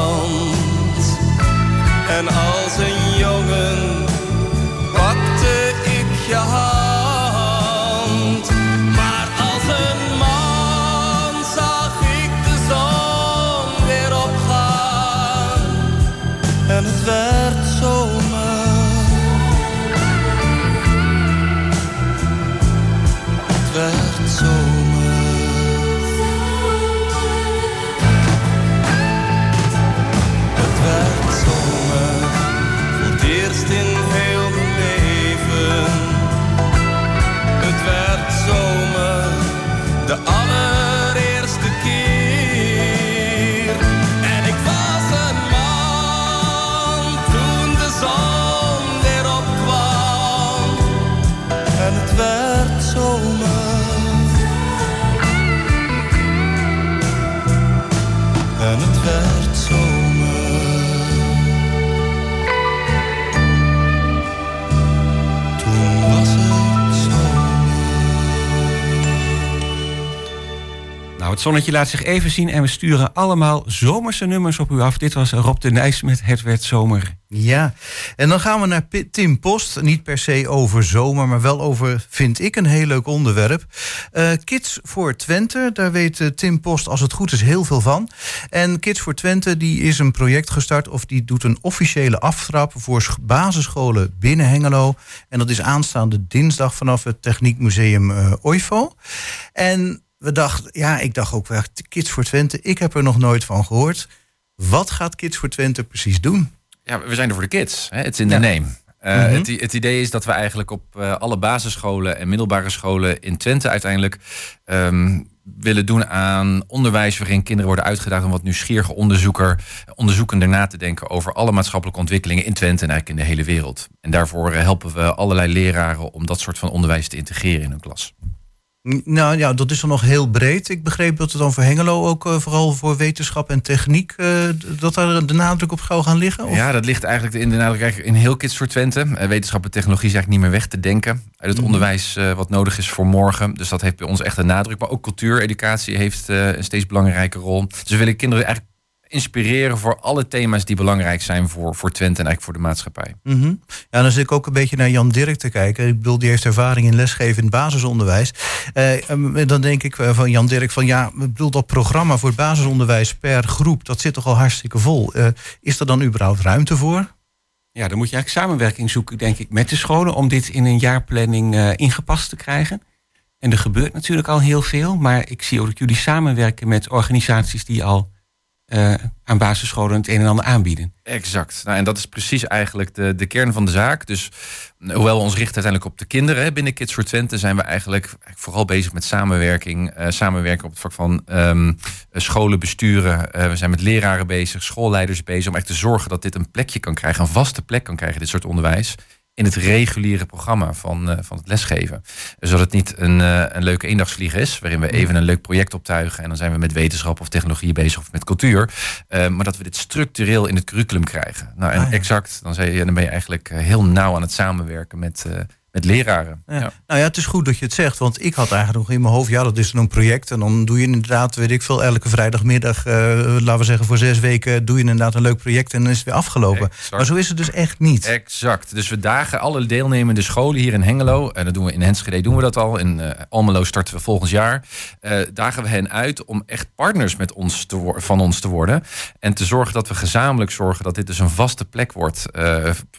het zonnetje laat zich even zien en we sturen allemaal zomerse nummers op u af. Dit was Rob de Nijs met Het werd zomer. Ja, en dan gaan we naar Tim Post. Niet per se over zomer, maar wel over, vind ik, een heel leuk onderwerp. Uh, Kids voor Twente, daar weet uh, Tim Post als het goed is heel veel van. En Kids voor Twente die is een project gestart... of die doet een officiële aftrap voor basisscholen binnen Hengelo. En dat is aanstaande dinsdag vanaf het Techniekmuseum uh, OIFO. En we dachten, ja, ik dacht ook wel, Kids voor Twente, ik heb er nog nooit van gehoord. Wat gaat Kids voor Twente precies doen? Ja, we zijn er voor de kids. Het is in de name. Uh, mm het, het, idee is dat we eigenlijk op uh, alle basisscholen en middelbare scholen in Twente uiteindelijk um, willen doen aan onderwijs waarin kinderen worden uitgedaagd om wat nieuwsgierige onderzoeker, onderzoekender na te denken over alle maatschappelijke ontwikkelingen in Twente en eigenlijk in de hele wereld. En daarvoor eh, helpen we allerlei leraren om dat soort van onderwijs te integreren in hun klas. Nou ja, dat is dan nog heel breed. Ik begreep dat het dan voor Hengelo ook uh, vooral voor wetenschap en techniek... Uh, dat daar de nadruk op zou gaan liggen? Of? Ja, dat ligt eigenlijk in de nadruk in heel Kids voor Twente. Uh, wetenschap en technologie is eigenlijk niet meer weg te denken... uit het mhm. onderwijs wat nodig is voor morgen. Dus dat heeft bij ons echt een nadruk. Maar ook cultuur, educatie heeft een steeds belangrijke rol. Dus we willen kinderen eigenlijk inspireren voor alle thema's die belangrijk zijn voor, voor Twente en eigenlijk voor de maatschappij. Mm Ja, dan zit ik ook een beetje naar Jan Dirk te kijken. Ik bedoel, die heeft ervaring in lesgeven in het basisonderwijs. Uh, dan denk ik van Jan Dirk van ja, ik bedoel dat programma voor het basisonderwijs per groep, dat zit toch al hartstikke vol. Uh, is er dan überhaupt ruimte voor? Ja, dan moet je eigenlijk samenwerking zoeken, denk ik, met de scholen om dit in een jaarplanning uh, ingepast te krijgen. En er gebeurt natuurlijk al heel veel, maar ik zie ook dat jullie samenwerken met organisaties die al uh, aan basisscholen het een en ander aanbieden. Exact. Nou, en dat is precies eigenlijk de, de kern van de zaak. Dus hoewel we ons richten uiteindelijk op de kinderen binnen Kids for Twente, zijn we eigenlijk vooral bezig met samenwerking. Uh, samenwerken op het vlak van um, scholen besturen. We zijn met leraren bezig, schoolleiders bezig. Om echt te zorgen dat dit een plekje kan krijgen, een vaste plek kan krijgen, dit soort onderwijs in het reguliere programma van, uh, van het lesgeven. Zodat het niet een, uh, een leuke eendagsvlieg is, waarin we even een leuk project optuigen en dan zijn we met wetenschap of technologie bezig of met cultuur. Uh, maar dat we dit structureel in het curriculum krijgen. Nou, en ah, ja. exact, dan, zei dan ben je eigenlijk heel nauw aan het samenwerken met met leraren. Ja. Nou ja, het is goed dat je het zegt, want ik had eigenlijk nog in mijn hoofd, ja, dat is een project. En dan doe je inderdaad, weet ik veel, elke vrijdagmiddag, uh, laten we zeggen voor zes weken, doe je inderdaad een leuk project en dan is het weer afgelopen. Maar zo is het dus echt niet. Exact. Dus we dagen alle deelnemende scholen hier in Hengelo, en dat doen we in Enschede, doen we dat al. In uh, Almelo starten we volgend jaar. Uh, dagen we hen uit om echt partners met ons te van ons te worden. En te zorgen dat we gezamenlijk zorgen dat dit dus een vaste plek wordt.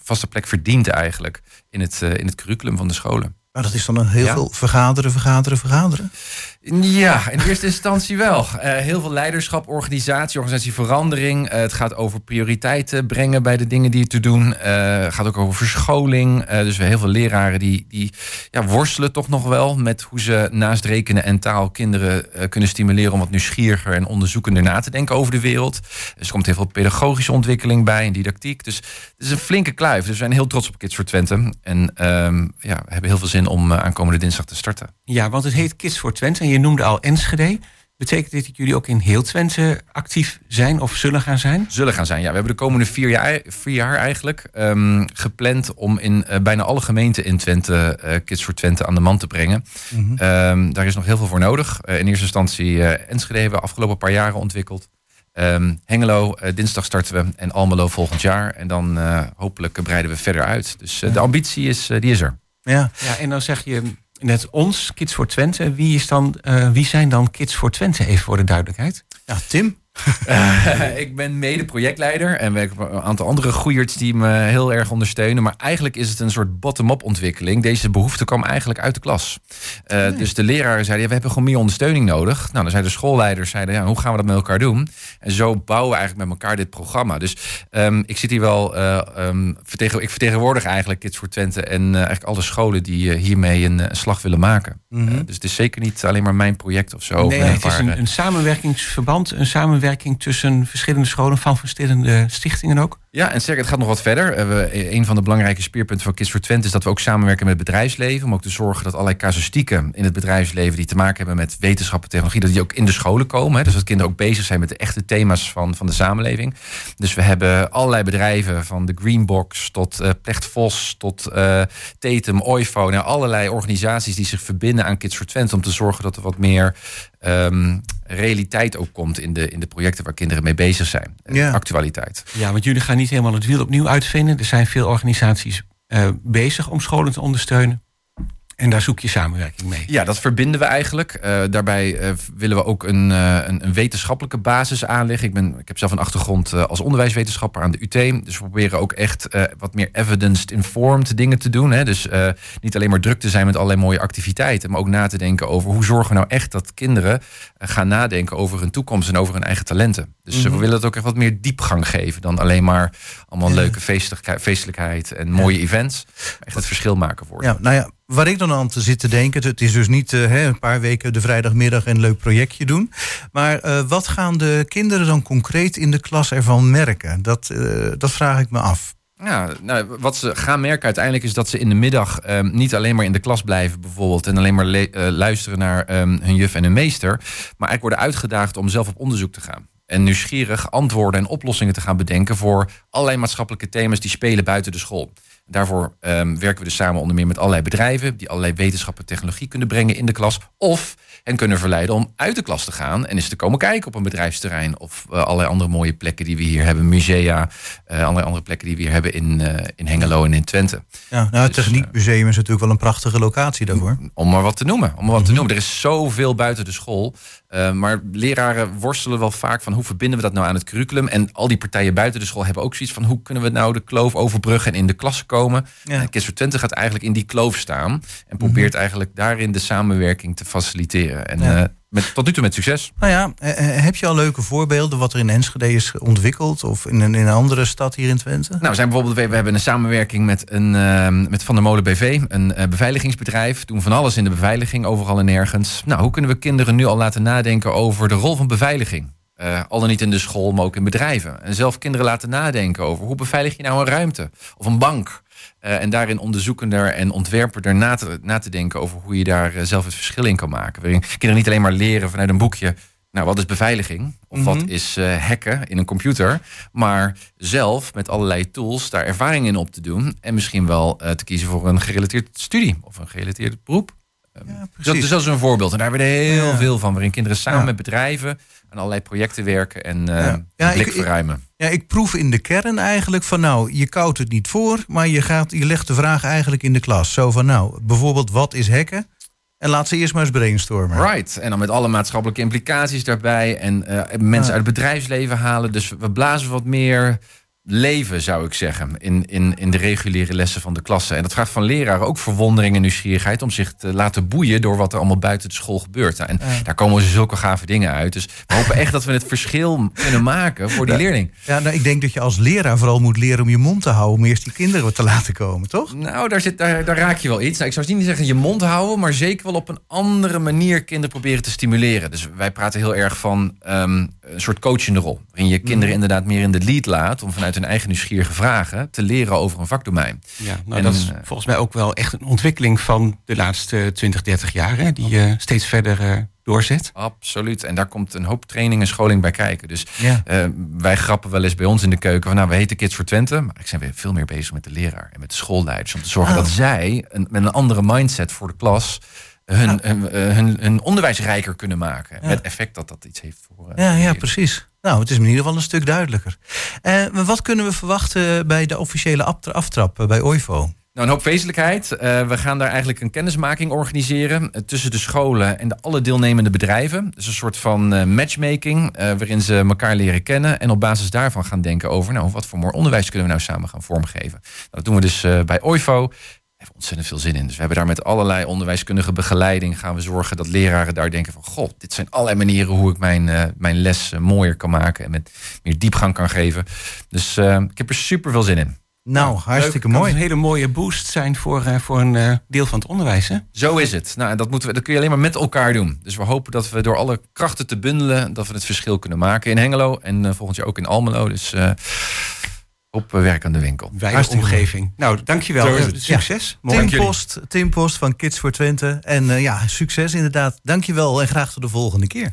vaste plek verdient eigenlijk in het, in het curriculum van de scholen. Maar dat is dan een heel veel vergaderen, vergaderen, vergaderen? Ja, in eerste instantie wel. Uh, heel veel leiderschap, organisatie, organisatieverandering. Uh, het gaat over prioriteiten brengen bij de dingen die je te doen. Uh, gaat ook over verscholing. dus we heel veel leraren die, die ja, worstelen toch nog wel met hoe ze naast rekenen en taal kinderen kunnen stimuleren om wat nieuwsgieriger en onderzoekender na te denken over de wereld. Dus er komt heel veel pedagogische ontwikkeling bij en didactiek. Dus het is een flinke kluif. Dus we zijn heel trots op Kids for Twente. En ehm, ja, we hebben heel veel zin om aankomende dinsdag te starten. Ja, want het heet Kids for Twente je noemde al Enschede. Betekent dit dat jullie ook in heel Twente actief zijn of zullen gaan zijn? Zullen gaan zijn, ja. We hebben de komende vier jaar, vier jaar eigenlijk um, gepland om in uh, bijna alle gemeenten in Twente uh, Kids voor Twente aan de man te brengen. Mm -hmm. um, daar is nog heel veel voor nodig. Uh, in eerste instantie Enschede hebben we afgelopen paar jaren ontwikkeld. Um, Hengelo, dinsdag starten we en Almelo volgend jaar. En dan hopelijk breiden we verder uit. Dus ja. de ambitie is, die is er. Ja. ja, en dan zeg je net ons, Kids voor Twente. Wie, is dan, uh, wie zijn dan Kids voor Twente, even voor de duidelijkheid? Ja, Tim. Uh, ik ben mede projectleider en werk op een aantal andere groeiers die me heel erg ondersteunen. Maar eigenlijk is het een soort bottom-up ontwikkeling. Deze behoefte kwam eigenlijk uit de klas. Uh, nee. Dus de leraren zeiden, ja, we hebben gewoon meer ondersteuning nodig. Nou, dan zeiden de schoolleiders, zeiden, ja, hoe gaan we dat met elkaar doen? En zo bouwen we eigenlijk met elkaar dit programma. Dus um, ik zit hier wel, uh, um, vertegen, ik vertegenwoordig eigenlijk Kids voor Twente en eigenlijk alle scholen die hiermee een, een, slag willen maken. Mm -hmm. dus het is zeker niet alleen maar mijn project of zo. Nee, het is een, een samenwerkingsverband, een samenwerking samenwerking tussen verschillende scholen van verschillende stichtingen ook? Ja, en zeker, het gaat nog wat verder. We, een van de belangrijke speerpunten van Kids for Twente is dat we ook samenwerken met het bedrijfsleven. Om ook te zorgen dat allerlei casuïstieken in het bedrijfsleven die te maken hebben met wetenschap en technologie, dat die ook in de scholen komen. Hè. Dus dat kinderen ook bezig zijn met de echte thema's van, van de samenleving. Dus we hebben allerlei bedrijven, van de Greenbox tot uh, Plecht Vos tot uh, Tetum, OIFO. Nou, allerlei organisaties die zich verbinden aan Kids for Twente om te zorgen dat er wat meer um, realiteit ook komt in de, in de projecten waar kinderen mee bezig zijn. Ja. Actualiteit. Ja, want jullie gaan niet helemaal het wiel opnieuw uitvinden. Er zijn veel organisaties uh, bezig om scholen te ondersteunen. En daar zoek je samenwerking mee. Ja, dat verbinden we eigenlijk. Uh, daarbij uh, willen we ook een, uh, een, een, wetenschappelijke basis aanleggen. Ik, ben, ik heb zelf een achtergrond als onderwijswetenschapper aan de UT. Dus we proberen ook echt wat meer evidence-informed dingen te doen. Hè. Dus niet alleen maar druk te zijn met allerlei mooie activiteiten. Maar ook na te denken over hoe zorgen we nou echt dat kinderen gaan nadenken over hun toekomst en over hun eigen talenten. Dus mm -hmm. we willen het ook echt wat meer diepgang geven dan alleen maar allemaal ja. leuke feestelijkheid en mooie events. Echt het verschil maken voor. Ja, nou ja, waar ik dan aan te zitten denken, het is dus niet uh, een paar weken de vrijdagmiddag een leuk projectje doen. Maar uh, wat gaan de kinderen dan concreet in de klas ervan merken? Dat, uh, dat vraag ik me af. Ja, nou, wat ze gaan merken uiteindelijk is dat ze in de middag um, niet alleen maar in de klas blijven bijvoorbeeld en alleen maar luisteren naar um, hun juf en hun meester, maar eigenlijk worden uitgedaagd om zelf op onderzoek te gaan. En nieuwsgierig antwoorden en oplossingen te gaan bedenken voor allerlei maatschappelijke thema's die spelen buiten de school. Daarvoor ehm, werken we dus samen onder meer met allerlei bedrijven die allerlei wetenschap en technologie kunnen brengen in de klas. Of en kunnen verleiden om uit de klas te gaan en eens te komen kijken op een bedrijfsterrein of uh, allerlei andere mooie plekken die we hier hebben, musea, uh, allerlei andere plekken die we hier hebben in, uh, in Hengelo en in Twente. Ja, nou, het dus, Techniekmuseum is natuurlijk wel een prachtige locatie daarvoor. Om maar wat te noemen. Om maar wat te mhm. noemen. Er is zoveel buiten de school. maar leraren worstelen wel vaak van hoe verbinden we dat nou aan het curriculum. En al die partijen buiten de school hebben ook zoiets van hoe kunnen we nou de kloof overbruggen en in de klassen komen. Ja. En Kids voor Twente gaat eigenlijk in die kloof staan en probeert mhm. eigenlijk daarin de samenwerking te faciliteren. En ja. uh, met, tot nu toe met succes. Nou ja, eh, eh, heb je al leuke voorbeelden wat er in Enschede is ontwikkeld? Of in een, in een andere stad hier in Twente? Nou, we zijn bijvoorbeeld, we hebben een samenwerking met, een, uh, met Van der Molen BV, een uh, beveiligingsbedrijf. Doen van alles in de beveiliging, overal en nergens. Nou, hoe kunnen we kinderen nu al laten nadenken over de rol van beveiliging? Uh, al dan niet in de school, maar ook in bedrijven. En zelf kinderen laten nadenken over hoe beveilig je nou een ruimte of een bank. Uh, en daarin onderzoekender en ontwerper na te, na te denken over hoe je daar uh, zelf het verschil in kan maken. Waarin kinderen niet alleen maar leren vanuit een boekje. Nou, wat is beveiliging? Of mm -hmm. wat is uh, hacken in een computer? Maar zelf met allerlei tools daar ervaring in op te doen. En misschien wel te kiezen voor een gerelateerd studie of een gerelateerd beroep. Ja, dat, dus dat is een voorbeeld. En daar hebben we er heel ja. veel van. Waarin kinderen samen ja. met bedrijven aan allerlei projecten werken en uh, blik ik, verruimen. Ja, ik proef in de kern eigenlijk van nou, je koudt het niet voor, maar je, gaat, je legt de vraag eigenlijk in de klas. Zo van nou, bijvoorbeeld wat is hacken? En laat ze eerst maar eens brainstormen. Right. En dan met alle maatschappelijke implicaties daarbij. En uh, mensen uit het bedrijfsleven halen. Dus we blazen wat meer leven, zou ik zeggen, in, in, in de reguliere lessen van de klasse. En dat vraagt van leraren ook verwondering en nieuwsgierigheid om zich te laten boeien door wat er allemaal buiten de school gebeurt. En daar komen zulke gave dingen uit. Dus we hopen echt dat we het verschil kunnen maken voor die leerling. Ja, nou, ik denk dat je als leraar vooral moet leren om je mond te houden, om eerst die kinderen te laten komen, toch? Nou, daar, zit, daar, daar raak je wel iets. Nou, ik zou niet zeggen je mond houden, maar zeker wel op een andere manier kinderen proberen te stimuleren. Dus wij praten heel erg van um, een soort coachende rol, waarin je kinderen mhm. inderdaad meer in de lead laat om vanuit hun eigen nieuwsgierige vragen te leren over een vakdomein. Ja, nou, en, dat is volgens mij ook wel echt een ontwikkeling van de laatste 20, 30 jaar, hè, die uh, steeds verder uh, doorzet. Absoluut. En daar komt een hoop training en scholing bij kijken. Dus ja. uh, wij grappen wel eens bij ons in de keuken van nou, we heten Kids voor Twente, maar ik zijn weer veel meer bezig met de leraar en met de schoolleiders om te zorgen oh. dat zij een, met een andere mindset voor de klas hun, hun, hun, hun, onderwijs rijker kunnen maken. Ja. Met effect dat dat iets heeft voor. ja, ja, precies. Nou, het is in ieder geval een stuk duidelijker. Uh, wat kunnen we verwachten bij de officiële aftrap bij OIVO? Nou, een hoop wezenlijkheid. Uh, we gaan daar eigenlijk een kennismaking organiseren tussen de scholen en de alle deelnemende bedrijven. Dus een soort van matchmaking waarin ze elkaar leren kennen en op basis daarvan gaan denken over, nou, wat voor mooi onderwijs kunnen we nou samen gaan vormgeven. Nou, dat doen we dus bij OIVO hebben ontzettend veel zin in. Dus we hebben daar met allerlei onderwijskundige begeleiding gaan we zorgen dat leraren daar denken van god, dit zijn allerlei manieren hoe ik mijn, uh, mijn les uh, mooier kan maken en met meer diepgang kan geven. Dus uh, ik heb er super veel zin in. Nou, hartstikke mooi. een hele mooie boost zijn voor, voor een deel van het onderwijs. Hè? Zo is het. Nou, dat, moeten we, dat kun je alleen maar met elkaar doen. Dus we hopen dat we door alle krachten te bundelen, dat we het verschil kunnen maken in Hengelo en volgend jaar ook in Almelo. Dus op werk aan de winkel. Wijde omgeving. Nou, dankjewel. Succes. Ja. Tim, Post, Tim Post van Kids voor Twente. En uh, ja, succes inderdaad. Dankjewel en graag tot de volgende keer.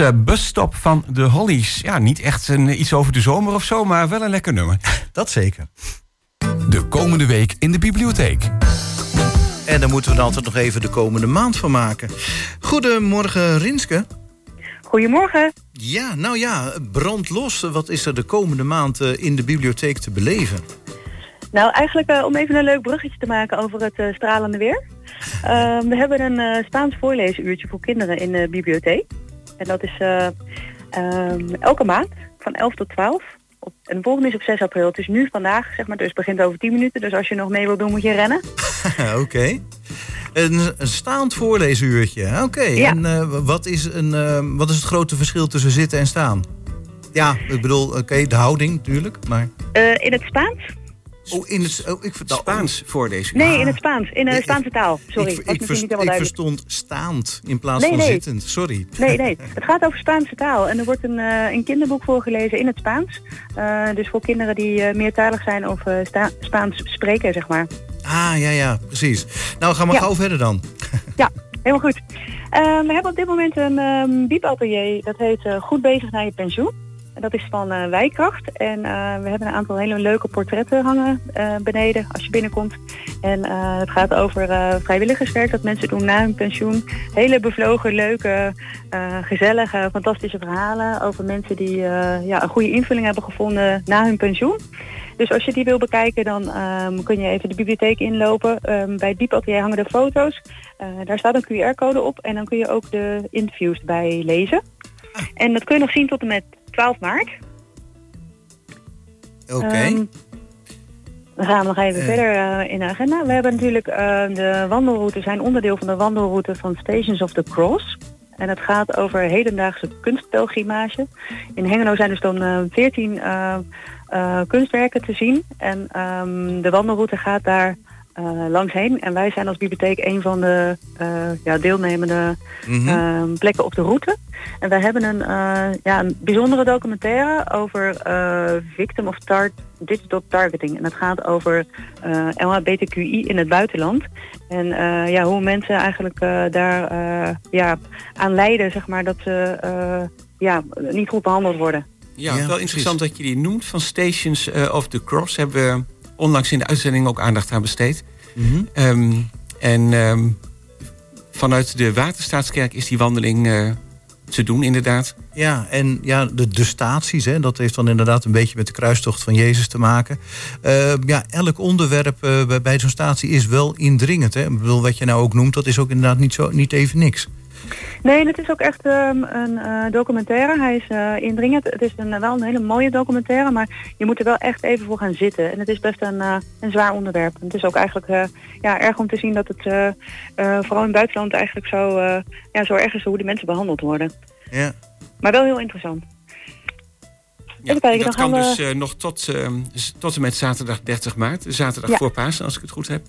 Uh, Busstop van de Hollies. Ja, niet echt een, iets over de zomer of zo, maar wel een lekker nummer. Dat zeker. De komende week in de bibliotheek. En daar moeten we dan altijd nog even de komende maand van maken. Goedemorgen, Rinske. Goedemorgen. Ja, nou ja, brand los. Wat is er de komende maand eh, in de bibliotheek te beleven? Nou, eigenlijk uh, om even een leuk bruggetje te maken over het uh, stralende weer. Ehm, we hebben een Spaans voorleesuurtje voor kinderen in de bibliotheek. En dat is um, elke maand van 11 tot 12. Op, en de volgende is op 6 april. Het is nu vandaag, zeg maar, dus het begint over 10 minuten. Dus als je nog mee wil doen, moet je rennen. Oké. Een, een, staand voorleesuurtje. Oké. En uh, wat, is een, uh, wat is het grote verschil tussen zitten en staan? Ja, ik bedoel, oké, de houding natuurlijk, maar... Uh, in het Spaans Oh, in het oh, ik vertel, Spaans voor deze. Nee, in het Spaans. In de Spaanse taal. Sorry. Ik, ik, ik verstond staand in plaats van zittend. Sorry. Nee, nee. Het gaat over Spaanse taal. En er wordt een, uh, een kinderboek voorgelezen in het Spaans. Uh, dus voor kinderen die uh, meertalig zijn of Spaans spreken, zeg maar. Ah, ja, ja, precies. Nou, gaan we ja. gauw verder dan. ja, helemaal goed. we hebben op dit moment een um, biepatelier. Dat heet Goed bezig naar je pensioen. Dat is van uh, Wijkracht. En uh, we hebben een aantal hele leuke portretten hangen uh, beneden als je binnenkomt. En het gaat over vrijwilligerswerk dat mensen doen na hun pensioen. Hele bevlogen, leuke, gezellige, fantastische verhalen over mensen die ja, een goede invulling hebben gevonden na hun pensioen. Dus als je die wil bekijken, dan um, kun je even de bibliotheek inlopen. Um, bij het Diepatelier hangen de foto's. daar staat een QR-code op en dan kun je ook de interviews bij lezen. En dat kun je nog zien tot en met 12 maart. Oké. Okay. Um, dan gaan we nog even uh. verder uh, in de agenda. We hebben natuurlijk uh, de wandelroute, zijn onderdeel van de wandelroute van Stations of the Cross. En het gaat over hedendaagse kunstpelgrimage. In Hengelo zijn dus dan 14 kunstwerken te zien. En um, de wandelroute gaat daar uh, langs heen. En wij zijn als bibliotheek een van de uh, ja, deelnemende mm -hmm. uh, plekken op de route. En wij hebben een, ja, een bijzondere documentaire over victim of tar digital targeting. En het gaat over LHBTQI in het buitenland. En ja, hoe mensen eigenlijk daar ja, aan lijden, zeg maar, dat ze ja, niet goed behandeld worden. Ja, ja wel interessant dat je die noemt. Van Stations of the Cross hebben we onlangs in de uitzending ook aandacht aan besteed. Mm um, en um, vanuit de Waterstaatskerk is die wandeling uh, te doen, inderdaad. Ja, en ja, de, de staties, hè, dat heeft dan inderdaad een beetje met de kruistocht van Jezus te maken. Uh, ja, elk onderwerp uh, bij zo'n statie is wel indringend. Hè. Ik bedoel, wat je nou ook noemt, dat is ook inderdaad niet, zo, niet even niks. Nee, het is ook echt um, een uh, documentaire. Hij is uh, indringend. Het is een, wel een hele mooie documentaire, maar je moet er wel echt even voor gaan zitten. En het is best een, uh, een zwaar onderwerp. En het is ook eigenlijk ja, erg om te zien dat het vooral in het buitenland eigenlijk zo, ja, zo erg is hoe de mensen behandeld worden. Ja. Maar wel heel interessant. Ja, kijken, dat kan we... dus nog tot, tot en met zaterdag 30 maart. Zaterdag ja. voor Pasen, als ik het goed heb.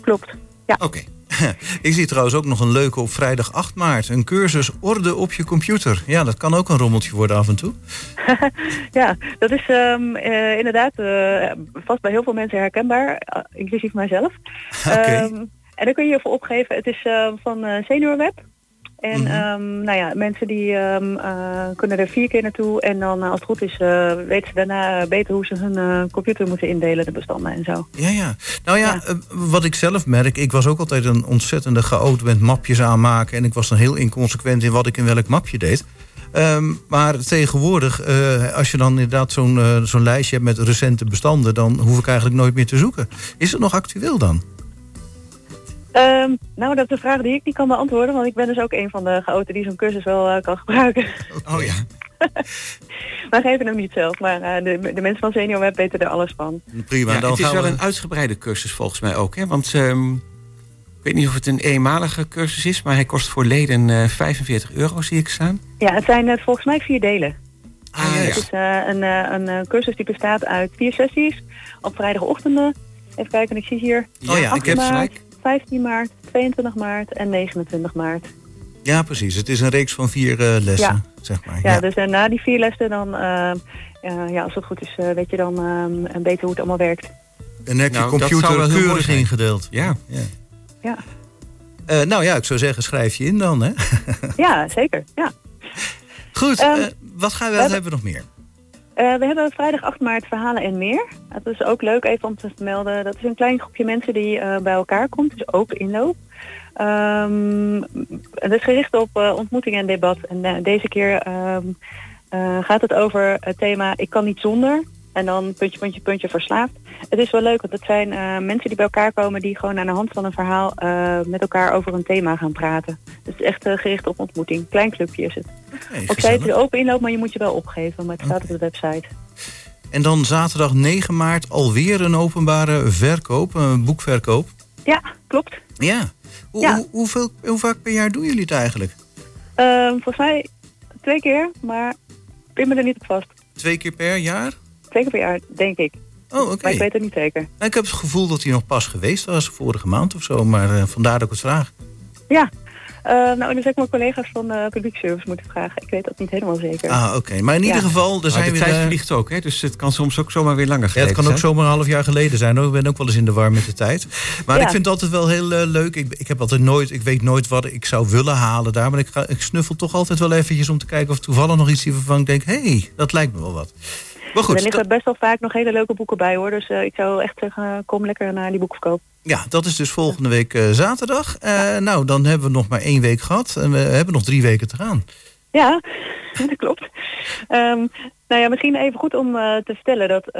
Klopt, ja. Oké. Ik zie trouwens ook nog een leuke op vrijdag 8 maart. Een cursus orde op je computer. Ja, dat kan ook een rommeltje worden af en toe. ja, dat is um, uh, inderdaad uh, vast bij heel veel mensen herkenbaar. Uh, inclusief mijzelf. Okay. Um, en dan kun je je voor opgeven. Het is van SeniorWeb. En mm -hmm. um, nou ja, mensen die um, uh, kunnen er vier keer naartoe. En dan uh, als het goed is, uh, weten ze daarna beter hoe ze hun computer moeten indelen, de bestanden en zo. Ja, ja. Nou ja, ja. wat ik zelf merk, ik was ook altijd een ontzettende chaot met mapjes aanmaken. En ik was dan heel inconsequent in wat ik in welk mapje deed. Um, maar tegenwoordig, als je dan inderdaad zo'n zo'n lijstje hebt met recente bestanden, dan hoef ik eigenlijk nooit meer te zoeken. Is het nog actueel dan? Um, nou, dat is een vraag die ik niet kan beantwoorden, want ik ben dus ook een van de chaoten die zo'n cursus wel uh, kan gebruiken. Oh ja. Wij geven hem niet zelf, maar uh, de, de mensen van Senior Web weten er alles van. Prima, ja, dan het is wel we... een uitgebreide cursus volgens mij ook, hè? Want um, ik weet niet of het een eenmalige cursus is, maar hij kost voor leden uh, 45 euro, zie ik staan. Ja, het zijn uh, volgens mij vier delen. Ah, ja, ja. Het is een, een cursus die bestaat uit vier sessies op vrijdagochtenden. Even kijken, ik zie hier. Oh ja, ik heb gelijk. 15 maart, 22 maart en 29 maart. Ja, precies. Het is een reeks van vier uh, lessen, ja. zeg maar. Ja, ja. dus uh, na die vier lessen dan, uh, ja, als het goed is, weet je dan een beetje hoe het allemaal werkt. En heb je nou, computer keurig ingedeeld. Ja. ja. ja. nou ja, ik zou zeggen, schrijf je in dan, hè? ja, zeker. Ja. Goed, um, wat, gaan we, wat hebben we nog meer? Uh, we hebben vrijdag 8 maart verhalen en meer. Dat is ook leuk even om te melden. Dat is een klein groepje mensen die uh, bij elkaar komt. Dus ook inloop. Um, het is gericht op uh, ontmoeting en debat. En deze keer um, gaat het over het thema Ik kan niet zonder. En dan puntje, puntje, puntje verslaafd. Het is wel leuk, want het zijn uh, mensen die bij elkaar komen... die gewoon aan de hand van een verhaal uh, met elkaar over een thema gaan praten. Dus het is echt uh, gericht op ontmoeting. Klein clubje is het. Okay, het er open inloop, maar je moet je wel opgeven. Maar het staat okay. op de website. En dan zaterdag 9 maart alweer een openbare verkoop, een boekverkoop. Ja, klopt. Ja. Hoe, ja. Hoe, hoeveel, hoe vaak per jaar doen jullie het eigenlijk? Uh, volgens mij twee keer, maar pin me er niet op vast. Twee keer per jaar? Twee keer per jaar, denk ik. Oh, oké. Okay. Maar ik weet het niet zeker. Ik heb het gevoel dat hij nog pas geweest was, vorige maand of zo. Maar uh, vandaar dat ik het vraag. Ja, uh, nou, dan zou ik mijn collega's van de publiekservice moeten vragen. Ik weet dat niet helemaal zeker. Ah, oké. Okay. Maar in ieder ja. geval... Er zijn de weer, tijd vliegt ook, hè? dus het kan soms ook zomaar weer langer Ja, het kan ook zomaar een half jaar geleden zijn. Ik ben ook wel eens in de war met de tijd. Maar ja. ik vind het altijd wel heel uh, leuk. Ik, ik, heb altijd nooit, ik weet nooit wat ik zou willen halen daar. Maar ik, ga, ik snuffel toch altijd wel eventjes om te kijken of toevallig nog iets waarvan ik denk... hé, hey, dat lijkt me wel wat. Maar goed, er liggen best wel vaak nog hele leuke boeken bij hoor. Dus uh, ik zou echt zeggen, kom lekker naar die boekverkoop. Ja, dat is dus volgende week uh, zaterdag. Nou, dan hebben we nog maar één week gehad. En we hebben nog drie weken te gaan. Ja, dat klopt. Um, nou ja, misschien even goed om uh, te vertellen dat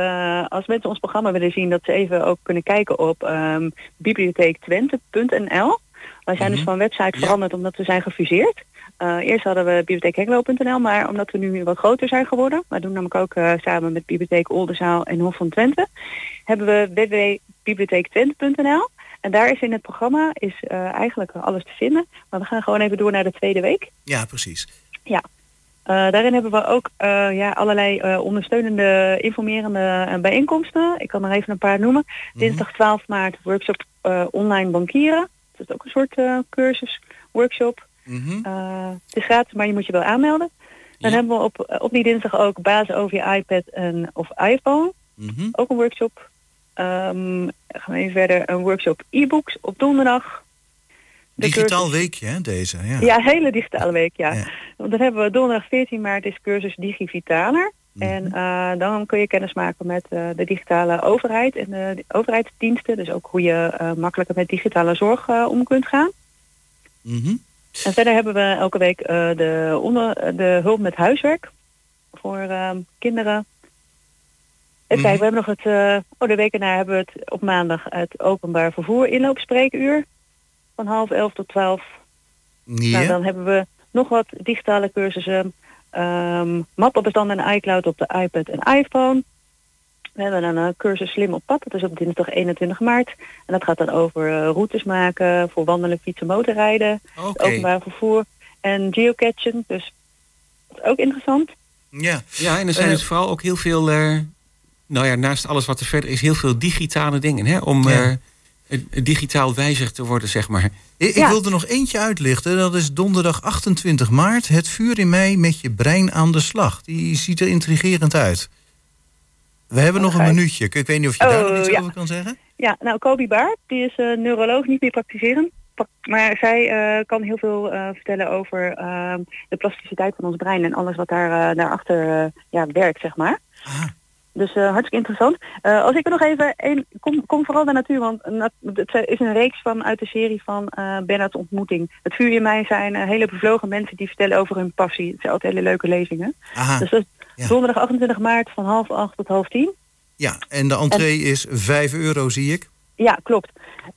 als mensen ons programma willen zien... dat ze even ook kunnen kijken op um, bibliotheektwente.nl. Wij zijn mm -hmm. dus van website veranderd ja. omdat we zijn gefuseerd. Uh, eerst hadden we bibliotheekhengelo.nl, maar omdat we nu wat groter zijn geworden, we doen namelijk ook uh, samen met Bibliotheek Oldenzaal en Hof van Twente, hebben we www.bibliotheektwente.nl. En daar is in het programma is uh, eigenlijk alles te vinden. Maar we gaan gewoon even door naar de tweede week. Ja, precies. Ja. daarin hebben we ook ja, allerlei ondersteunende, informerende bijeenkomsten. Ik kan er even een paar noemen. Mm -hmm. Dinsdag 12 maart workshop online bankieren. Dat is ook een soort cursus, workshop. Mm -hmm. uh, het is gratis, maar je moet je wel aanmelden. Dan ja. hebben we op, op die dinsdag ook basis over je iPad en, of iPhone. Mm -hmm. Ook een workshop. Um, gaan we even verder. Een workshop e-books op donderdag. De Digitaal cursus... weekje, hè, deze? Ja, ja hele digitale week, ja. ja. Want dan hebben we donderdag 14 maart is cursus Digivitaler. Mm -hmm. En uh, dan kun je kennis maken met uh, de digitale overheid en de, de, overheidsdiensten. Dus ook hoe je uh, makkelijker met digitale zorg om kunt gaan. Mm -hmm. En verder hebben we elke week uh, de, onder, de hulp met huiswerk voor uh, kinderen. En kijk, -hmm. we hebben nog het, uh, oh de week erna hebben we het op maandag het openbaar vervoer inloopspreekuur van half elf tot twaalf. Ja. Nou, dan hebben we nog wat digitale cursussen. Um, mappenbestanden en iCloud op de iPad en iPhone. We hebben een uh, cursus Slim op pad. Dat is op dinsdag 21 maart. En dat gaat dan over uh, routes maken voor wandelen, fietsen, motorrijden. Okay. Openbaar vervoer en geocachen. Dus dat is ook interessant. Ja, ja en er zijn uh, dus vooral ook heel veel... nou ja, naast alles wat er verder is, heel veel digitale dingen. Hè, om ja. digitaal wijzig te worden, zeg maar. Ik, ja. ik wil er nog eentje uitlichten. Dat is donderdag 28 maart. Het vuur in mei met je brein aan de slag. Die ziet er intrigerend uit. We hebben nog een minuutje. Ik weet niet of je oh, daar nog iets ja. over kan zeggen. Ja, nou, Kobi Baart, die is uh, neuroloog, niet meer praktiserend. Maar zij uh, kan heel veel uh, vertellen over uh, de plasticiteit van ons brein en alles wat daar, daarachter ja, werkt, zeg maar. Aha. Dus hartstikke interessant. als ik er nog even een, kom, kom vooral naar natuur, want het is een reeks van uit de serie van Bernard's ontmoeting. Het vuur in mij zijn hele bevlogen mensen die vertellen over hun passie. Het zijn altijd hele leuke lezingen. Aha. Dus dat ja. Donderdag 28 maart van half acht tot half tien. Ja, en de entree en, is 5 euro, zie ik. Ja, klopt.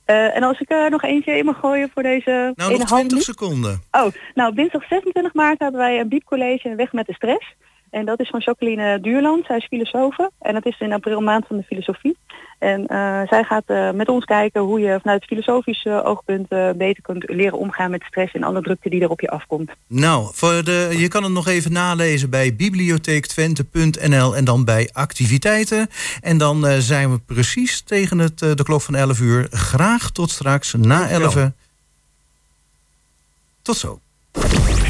Uh, en als ik er uh, nog eentje in mag gooien voor deze... Nou, nog 20 seconden. Oh, nou, dinsdag 26 maart hebben wij een biepcollege Weg met de Stress. En dat is van Jacqueline Duurland. Zij is filosofe. En dat is in april maand van de filosofie. En uh, zij gaat uh, met ons kijken hoe je vanuit filosofisch uh, oogpunt beter kunt leren omgaan met stress en alle drukte die er op je afkomt. Nou, voor de, je kan het nog even nalezen bij bibliotheektwente.nl en dan bij activiteiten. En dan zijn we precies tegen het, de klok van 11 uur. Graag tot straks na 11. Tot zo.